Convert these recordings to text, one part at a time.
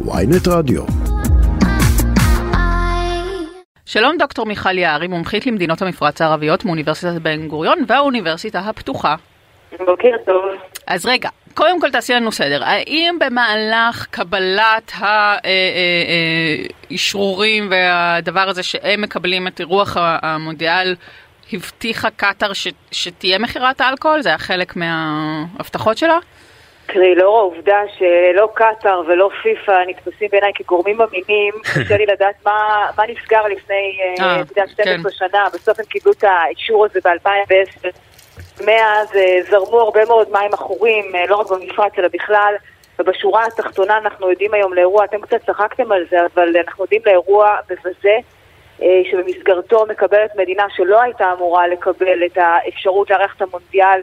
ויינט רדיו. שלום דוקטור מיכל יערי, מומחית למדינות המפרץ הערביות מאוניברסיטת בן גוריון והאוניברסיטה הפתוחה. בוקר טוב. אז רגע, קודם כל תעשי לנו סדר. האם במהלך קבלת האישרורים והדבר הזה שהם מקבלים את אירוח המונדיאל, הבטיחה קטאר ש, שתהיה מכירת אלכוהול? זה היה חלק מההבטחות שלה? תראי, לאור העובדה שלא קטאר ולא פיפ"א נתפסים בעיניי כגורמים אמינים, קשה לי לדעת מה, מה נסגר לפני, אה, אתה יודע, 12 כן. שנה, בסוף הם קיבלו את האישור הזה ב-2010. מאז אה, זרמו הרבה מאוד מים עכורים, אה, לא רק במפרץ אלא בכלל, ובשורה התחתונה אנחנו יודעים היום לאירוע, אתם קצת צחקתם על זה, אבל אנחנו יודעים לאירוע מבזה, שבמסגרתו מקבלת מדינה שלא הייתה אמורה לקבל את האפשרות לארח את המונדיאל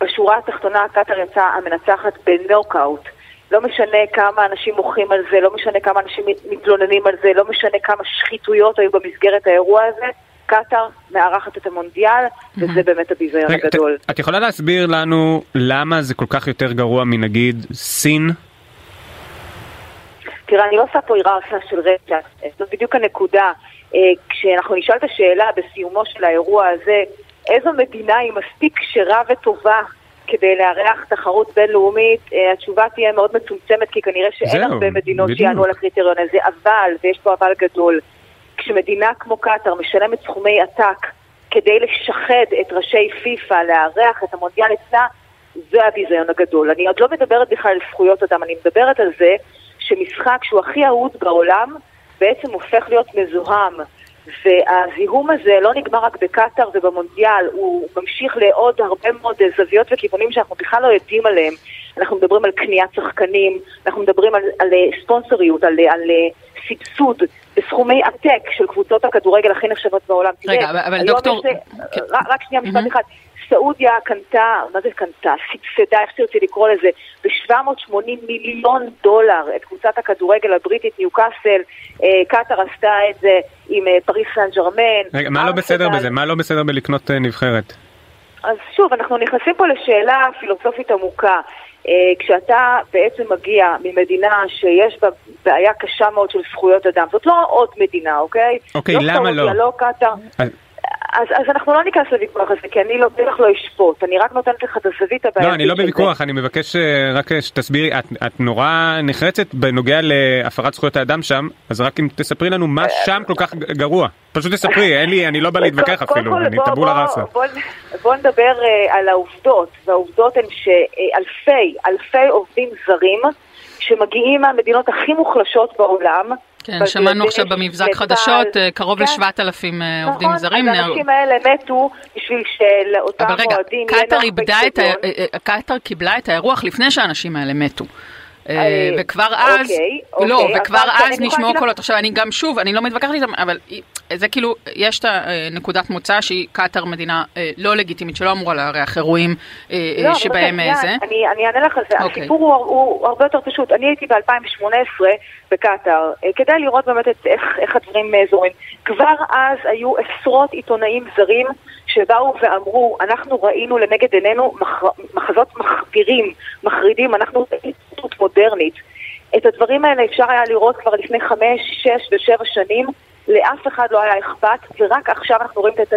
בשורה התחתונה קטאר יצאה המנצחת בנוקאוט. לא משנה כמה אנשים מוחים על זה, לא משנה כמה אנשים מתלוננים על זה, לא משנה כמה שחיתויות היו במסגרת האירוע הזה, קטאר מארחת את המונדיאל, וזה באמת הביזיון הגדול. את יכולה להסביר לנו למה זה כל כך יותר גרוע מנגיד סין? תראה, אני לא עושה פה היררכיה של רצח, זאת בדיוק הנקודה. אה, כשאנחנו נשאל את השאלה בסיומו של האירוע הזה, איזו מדינה היא מספיק כשרה וטובה כדי לארח תחרות בינלאומית, אה, התשובה תהיה מאוד מצומצמת, כי כנראה שאין זהו, הרבה מדינות שיענו על הקריטריון הזה, אבל, ויש פה אבל גדול, כשמדינה כמו קטאר משלמת סכומי עתק כדי לשחד את ראשי פיפ"א לארח את המונדיאל אצלה, זה הביזיון הגדול. אני עוד לא מדברת בכלל על זכויות אדם, אני מדברת על זה שמשחק שהוא הכי אהוד בעולם, בעצם הופך להיות מזוהם. והזיהום הזה לא נגמר רק בקטאר ובמונדיאל, הוא ממשיך לעוד הרבה מאוד זוויות וכיוונים שאנחנו בכלל לא יודעים עליהם. אנחנו מדברים על קניית שחקנים, אנחנו מדברים על, על ספונסוריות, על, על סבסוד בסכומי עתק של קבוצות הכדורגל הכי נחשבות בעולם. רגע, תראה, אבל דוקטור... זה, כן. רק שנייה, משפט אחד. סעודיה קנתה, מה זה קנתה? סבסדה, איך שתרצי לקרוא לזה, ב-780 מיליון דולר את קבוצת הכדורגל הבריטית ניוקאסל, אה, קטאר עשתה את זה עם אה, פריס סן ג'רמן. רגע, מה לא בסדר בזה? מה לא בסדר בלקנות אה, נבחרת? אז שוב, אנחנו נכנסים פה לשאלה פילוסופית עמוקה. כשאתה בעצם מגיע ממדינה שיש בה בעיה קשה מאוד של זכויות אדם, זאת לא עוד מדינה, אוקיי? אוקיי, לא למה לא? לא קטאר. אז, אז אנחנו לא ניכנס לוויכוח הזה, כי אני לא, בטח לא אשפוט, אני רק נותנת לך את הזווית הבעייתית לא, אני לא בוויכוח, אני מבקש אה, רק אה, שתסבירי, את, את נורא נחרצת בנוגע להפרת זכויות האדם שם, אז רק אם תספרי לנו מה שם כל כך גרוע. פשוט תספרי, אין לי, אני לא בא להתווכח אפילו, אני טבולה ראסה. בוא נדבר אה, על העובדות, והעובדות הן שאלפי, אלפי עובדים זרים שמגיעים מהמדינות הכי מוחלשות בעולם, כן, שמענו עכשיו במבזק חדשות, אה, קרוב כן. לשבעת אלפים אה, עובדים זרים. נכון, אז האנשים האלה מתו בשביל שלאותם מועדים יהיה נוח באצטדיון. אבל רגע, קטאר קיבלה את האירוח לפני שהאנשים האלה מתו. אה, וכבר אז, אוקיי, לא, אוקיי, וכבר אז נשמעו קולות. עכשיו אני גם שוב, אני לא מתווכחת איתם, אבל זה כאילו, יש את הנקודת מוצא שהיא קטאר מדינה לא לגיטימית, שלא אמורה לארח אירועים לא, שבהם זה. אני אענה לך על זה, אוקיי. הסיפור הוא הרבה יותר פשוט. אני הייתי ב-2018 בקטאר, כדי לראות באמת איך הדברים זורים. כבר אז היו עשרות עיתונאים זרים שבאו ואמרו, אנחנו ראינו לנגד עינינו מחזות מחפירים, מחרידים, אנחנו התפתחות מודרנית. את הדברים האלה אפשר היה לראות כבר לפני חמש, שש ושבע שנים, לאף אחד לא היה אכפת, ורק עכשיו אנחנו רואים את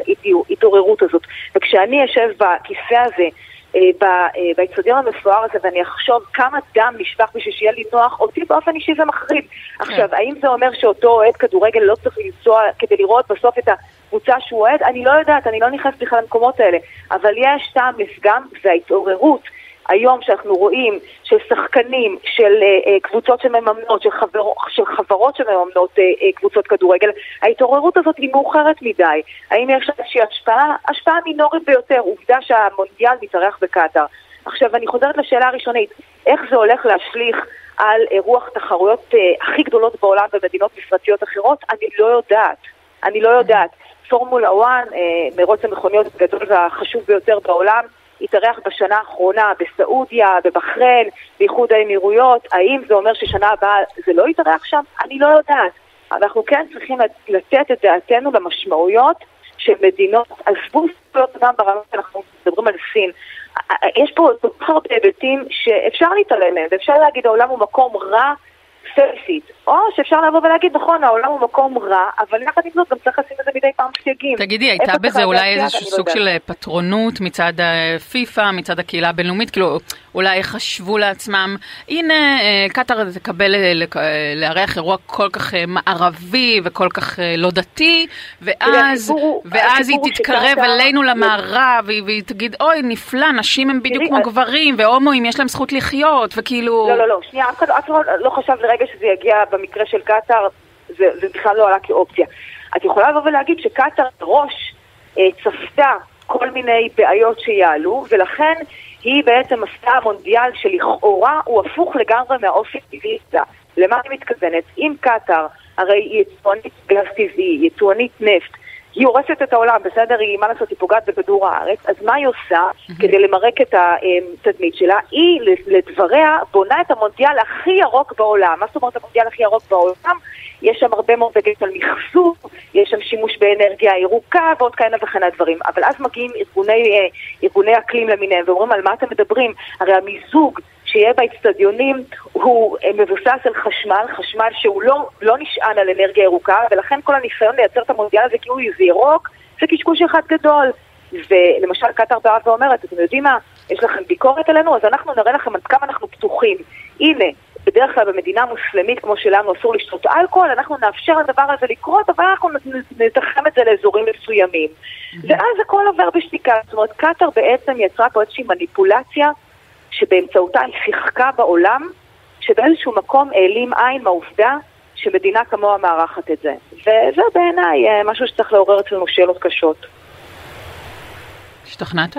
ההתעוררות הזאת. וכשאני אשב בכיסא הזה, אה, אה, באצטדיון המפואר הזה, ואני אחשוב כמה דם נשפך בשביל שיהיה לי נוח, אותי באופן אישי זה מחריד. כן. עכשיו, האם זה אומר שאותו אוהד כדורגל לא צריך לנסוע כדי לראות בסוף את הקבוצה שהוא אוהד? אני לא יודעת, אני לא נכנסת בכלל למקומות האלה. אבל יש טעם לפגם, וההתעוררות היום שאנחנו רואים של שחקנים, של uh, uh, קבוצות שמממנות, של, חבר, של חברות שמממנות uh, uh, קבוצות כדורגל, ההתעוררות הזאת היא מאוחרת מדי. האם יש איזושהי השפעה? השפעה מינורית ביותר. עובדה שהמונדיאל מתארח בקטאר. עכשיו, אני חוזרת לשאלה הראשונית, איך זה הולך להשליך על אירוח תחרויות uh, הכי גדולות בעולם במדינות מפרציות אחרות? אני לא יודעת. אני לא יודעת. פורמולה 1, uh, מרוץ המכוניות הגדול והחשוב ביותר בעולם, התארח בשנה האחרונה בסעודיה, בבחריין, באיחוד האמירויות, האם זה אומר ששנה הבאה זה לא יתארח שם? אני לא יודעת. אנחנו כן צריכים לתת את דעתנו למשמעויות של מדינות, עזבו זכויות אדם ברמה שאנחנו מדברים על סין. יש פה כל כך הרבה היבטים שאפשר להתעלם מהם, ואפשר להגיד העולם הוא מקום רע, פייסיט. או שאפשר לבוא ולהגיד, נכון, העולם הוא מקום רע, אבל יחד עם זאת גם צריך לשים לזה מדי פעם סייגים. תגידי, הייתה בזה אולי איזשהו לא סוג של פטרונות מצד פיפ"א, מצד הקהילה הבינלאומית? כאילו, אולי חשבו לעצמם, הנה, אה, קטאר תקבל לארח אירוע כל כך אה, מערבי וכל כך אה, לא דתי, ואז, ואז היא תתקרב אלינו למערב, והיא תגיד, אוי, נפלא, נשים הם בדיוק כמו גברים, והומואים יש להם זכות לחיות, וכאילו... לא, לא, לא, שנייה, אף אחד לא חשב לרגע שזה יגיע במקרה של קטאר, זה, זה בכלל לא עלה כאופציה. את יכולה לבוא ולהגיד שקטאר מראש אה, צפתה כל מיני בעיות שיעלו, ולכן היא בעצם עשתה מונדיאל שלכאורה הוא הפוך לגמרי מהאופי הטבעי שלה. למה אני מתכוונת? אם קטאר, הרי היא יצואנית גז טבעי, יצואנית נפט, היא הורסת את העולם, בסדר? היא, מה לעשות, היא פוגעת בכדור הארץ, אז מה היא עושה כדי למרק את התדמית שלה? היא, לדבריה, בונה את המונדיאל הכי ירוק בעולם. מה זאת אומרת המונדיאל הכי ירוק בעולם? יש שם הרבה מאוד דגש על מחזור, יש שם שימוש באנרגיה ירוקה ועוד כהנה וכהנה דברים. אבל אז מגיעים ארגוני, אה, ארגוני אקלים למיניהם ואומרים על מה אתם מדברים? הרי המיזוג שיהיה באצטדיונים הוא אה, מבוסס על חשמל, חשמל שהוא לא, לא נשען על אנרגיה ירוקה, ולכן כל הניסיון לייצר את המונדיאל הזה כאילו זה ירוק, זה קשקוש אחד גדול. ולמשל קטאר באה ואומרת, אתם יודעים מה, יש לכם ביקורת עלינו, אז אנחנו נראה לכם עד כמה אנחנו פתוחים. הנה, בדרך כלל במדינה מוסלמית כמו שלנו אסור לשתות אלכוהול, אנחנו נאפשר לדבר הזה לקרות, אבל אנחנו נתחם את זה לאזורים מסוימים. ואז הכל עובר בשתיקה. זאת אומרת, קטאר בעצם יצרה פה איזושהי מניפולציה שבאמצעותה היא שיחקה בעולם, שבאיזשהו מקום העלים עין מהעובדה שמדינה כמוה מארחת את זה. וזה בעיניי אה, משהו שצריך לעורר אצלנו שאלות קשות. השתכנעת?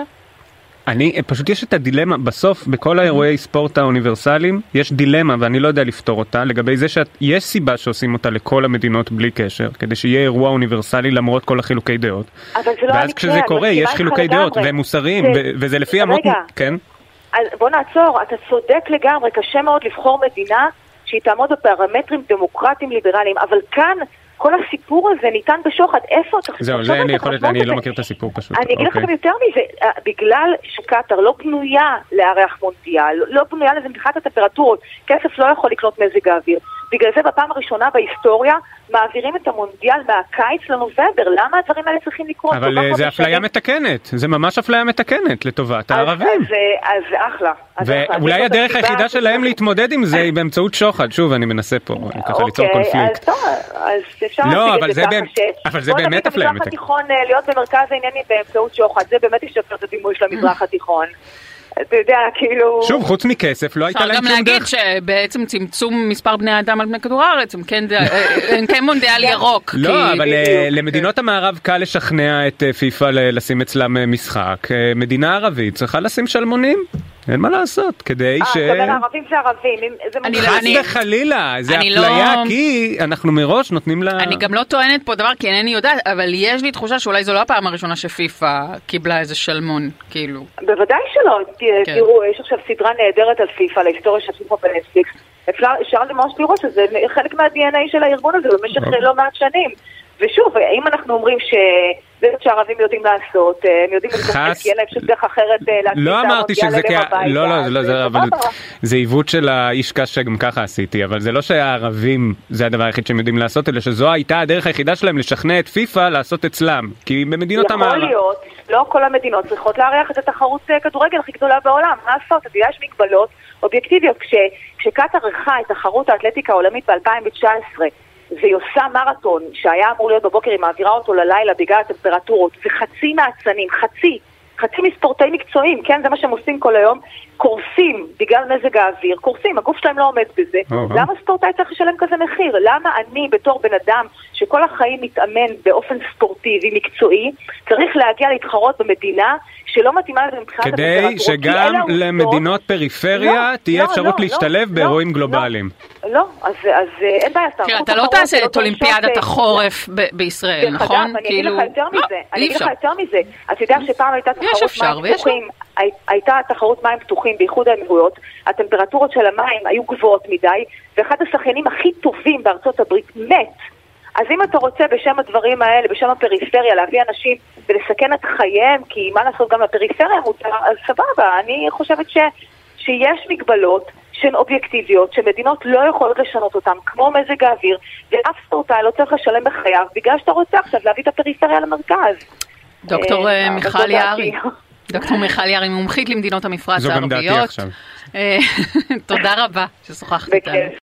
אני, אה, פשוט יש את הדילמה, בסוף בכל האירועי ספורט האוניברסליים יש דילמה ואני לא יודע לפתור אותה לגבי זה שיש סיבה שעושים אותה לכל המדינות בלי קשר, כדי שיהיה אירוע אוניברסלי למרות כל החילוקי דעות. אבל זה לא ואז כשזה קורה יש חילוקי דעות והם מוסריים זה... וזה לפי אמות... כן? בוא נעצור, אתה צודק לגמרי, קשה מאוד לבחור מדינה שהיא תעמוד בפרמטרים דמוקרטיים ליברליים, אבל כאן כל הסיפור הזה ניתן בשוחד, איפה אתה חושב? זהו, זה אני יכול, אני לא מכיר את הסיפור פשוט. אני אגיד לכם אוקיי. יותר מזה, אה, בגלל שקטאר לא בנויה לארח מונדיאל, לא בנויה לזה מבחינת הטמפרטורות, כסף לא יכול לקנות מזג האוויר. בגלל זה בפעם הראשונה בהיסטוריה מעבירים את המונדיאל מהקיץ לנובמבר, למה הדברים האלה צריכים לקרות? אבל אה, זה אפליה מתקנת, זה ממש אפליה מתקנת לטובת הערבים. אז זה אחלה. ואולי הדרך היחידה שלהם להתמודד עם זה היא באמצעות שוחד, שוב אני מנסה פה ככה ליצור אוקיי, קונפליקט. אז אפשר לא, אבל זה אבל זה באמת אפליה מתקנת. בוא נביא את המזרח התיכון אה, להיות במרכז העניינים באמצעות שוחד, זה באמת ישפר את הדימוי של המזרח התיכון. אתה יודע, כאילו... שוב, חוץ מכסף, לא הייתה להם שום דרך. אפשר גם להגיד שבעצם צמצום מספר בני האדם על פני כדור הארץ, הם כן, כן מונדיאל ירוק. לא, אבל אה, למדינות המערב קל לשכנע את אה, פיפ"א לשים אצלם אה, משחק. מדינה ערבית צריכה לשים שלמונים. אין מה לעשות, כדי ש... אה, אתה אומר ערבים זה ערבים. חס וחלילה, זה אפליה לא- כי אנחנו מראש נותנים לה... אני גם לא טוענת פה דבר כי אינני יודעת, אבל יש לי תחושה שאולי זו לא הפעם הראשונה שפיפ"א קיבלה איזה שלמון, כאילו. בוודאי שלא. כן. תראו, יש עכשיו סדרה נהדרת על פיפ"א, להיסטוריה של פיפ"א בנטפליקס. אפשר ממש לראות שזה חלק מה-DNA של הארגון הזה במשך אוקיי. לא מעט שנים. ושוב, אם אנחנו אומרים ש... זה מה שהערבים יודעים לעשות, אה, הם יודעים לתפקד, כי אין להם שום דרך אחרת אה, להציג לא אמרתי שזה כי... לא, לא, לא, זה אבל זה עיוות של האיש קש שגם ככה עשיתי, אבל זה לא שהערבים זה הדבר היחיד שהם יודעים לעשות, אלא שזו הייתה הדרך היחידה שלהם לשכנע את פיפ"א לעשות אצלם, כי במדינות המערב... יכול להיות, לא כל המדינות צריכות לארח את התחרות אה, כדורגל הכי גדולה בעולם, מה לעשות, אתה יודע, יש מגבלות אובייקטיביות, כשקטאר אירחה את תחרות האתלטיקה העולמית ב-2019 והיא עושה מרתון שהיה אמור להיות בבוקר, היא מעבירה אותו ללילה בגלל הטמפרטורות, וחצי מהאצנים, חצי, חצי מספורטאים מקצועיים, כן, זה מה שהם עושים כל היום, קורסים בגלל מזג האוויר, קורסים, הגוף שלהם לא עומד בזה. Uh-huh. למה ספורטאי צריך לשלם כזה מחיר? למה אני בתור בן אדם שכל החיים מתאמן באופן ספורטיבי, מקצועי, צריך להגיע להתחרות במדינה שלא מתאימה לזה מבחינת? כדי שגם למדינות פריפריה לא, תהיה לא, אפשרות לא, להשתלב לא, באירועים לא, גלובליים. לא, אז, אז אה, אין בעיה. תראה, אתה לא תעשה את אולימפיאדת החורף בישראל, נכון? אני אגיד לך כאילו- יותר מזה, אני אגיד לך יותר מזה. אתה יודע שפעם הייתה תחרות מים פתוחים, הייתה תחרות מים פתוחים באיחוד האמירויות, הטמפרטורות של המים היו גבוהות מדי, ואחד השחיינים הכי טובים בארצות הברית מת. אז אם אתה רוצה בשם הדברים האלה, בשם הפריפריה, להביא אנשים ולסכן את חייהם, כי מה לעשות, גם לפריפריה מותר, אז סבבה, אני חושבת ש, שיש מגבלות, שהן אובייקטיביות, שמדינות לא יכולות לשנות אותן, כמו מזג האוויר, ואף ספורטאי לא צריך לשלם בחייו בגלל שאתה רוצה עכשיו להביא את הפריפריה למרכז. דוקטור אה, אה, מיכל יערי. דוקטור מיכל יערי, מומחית למדינות המפרץ הערביות. זו גם דעתי עכשיו. תודה רבה ששוחחת איתנו.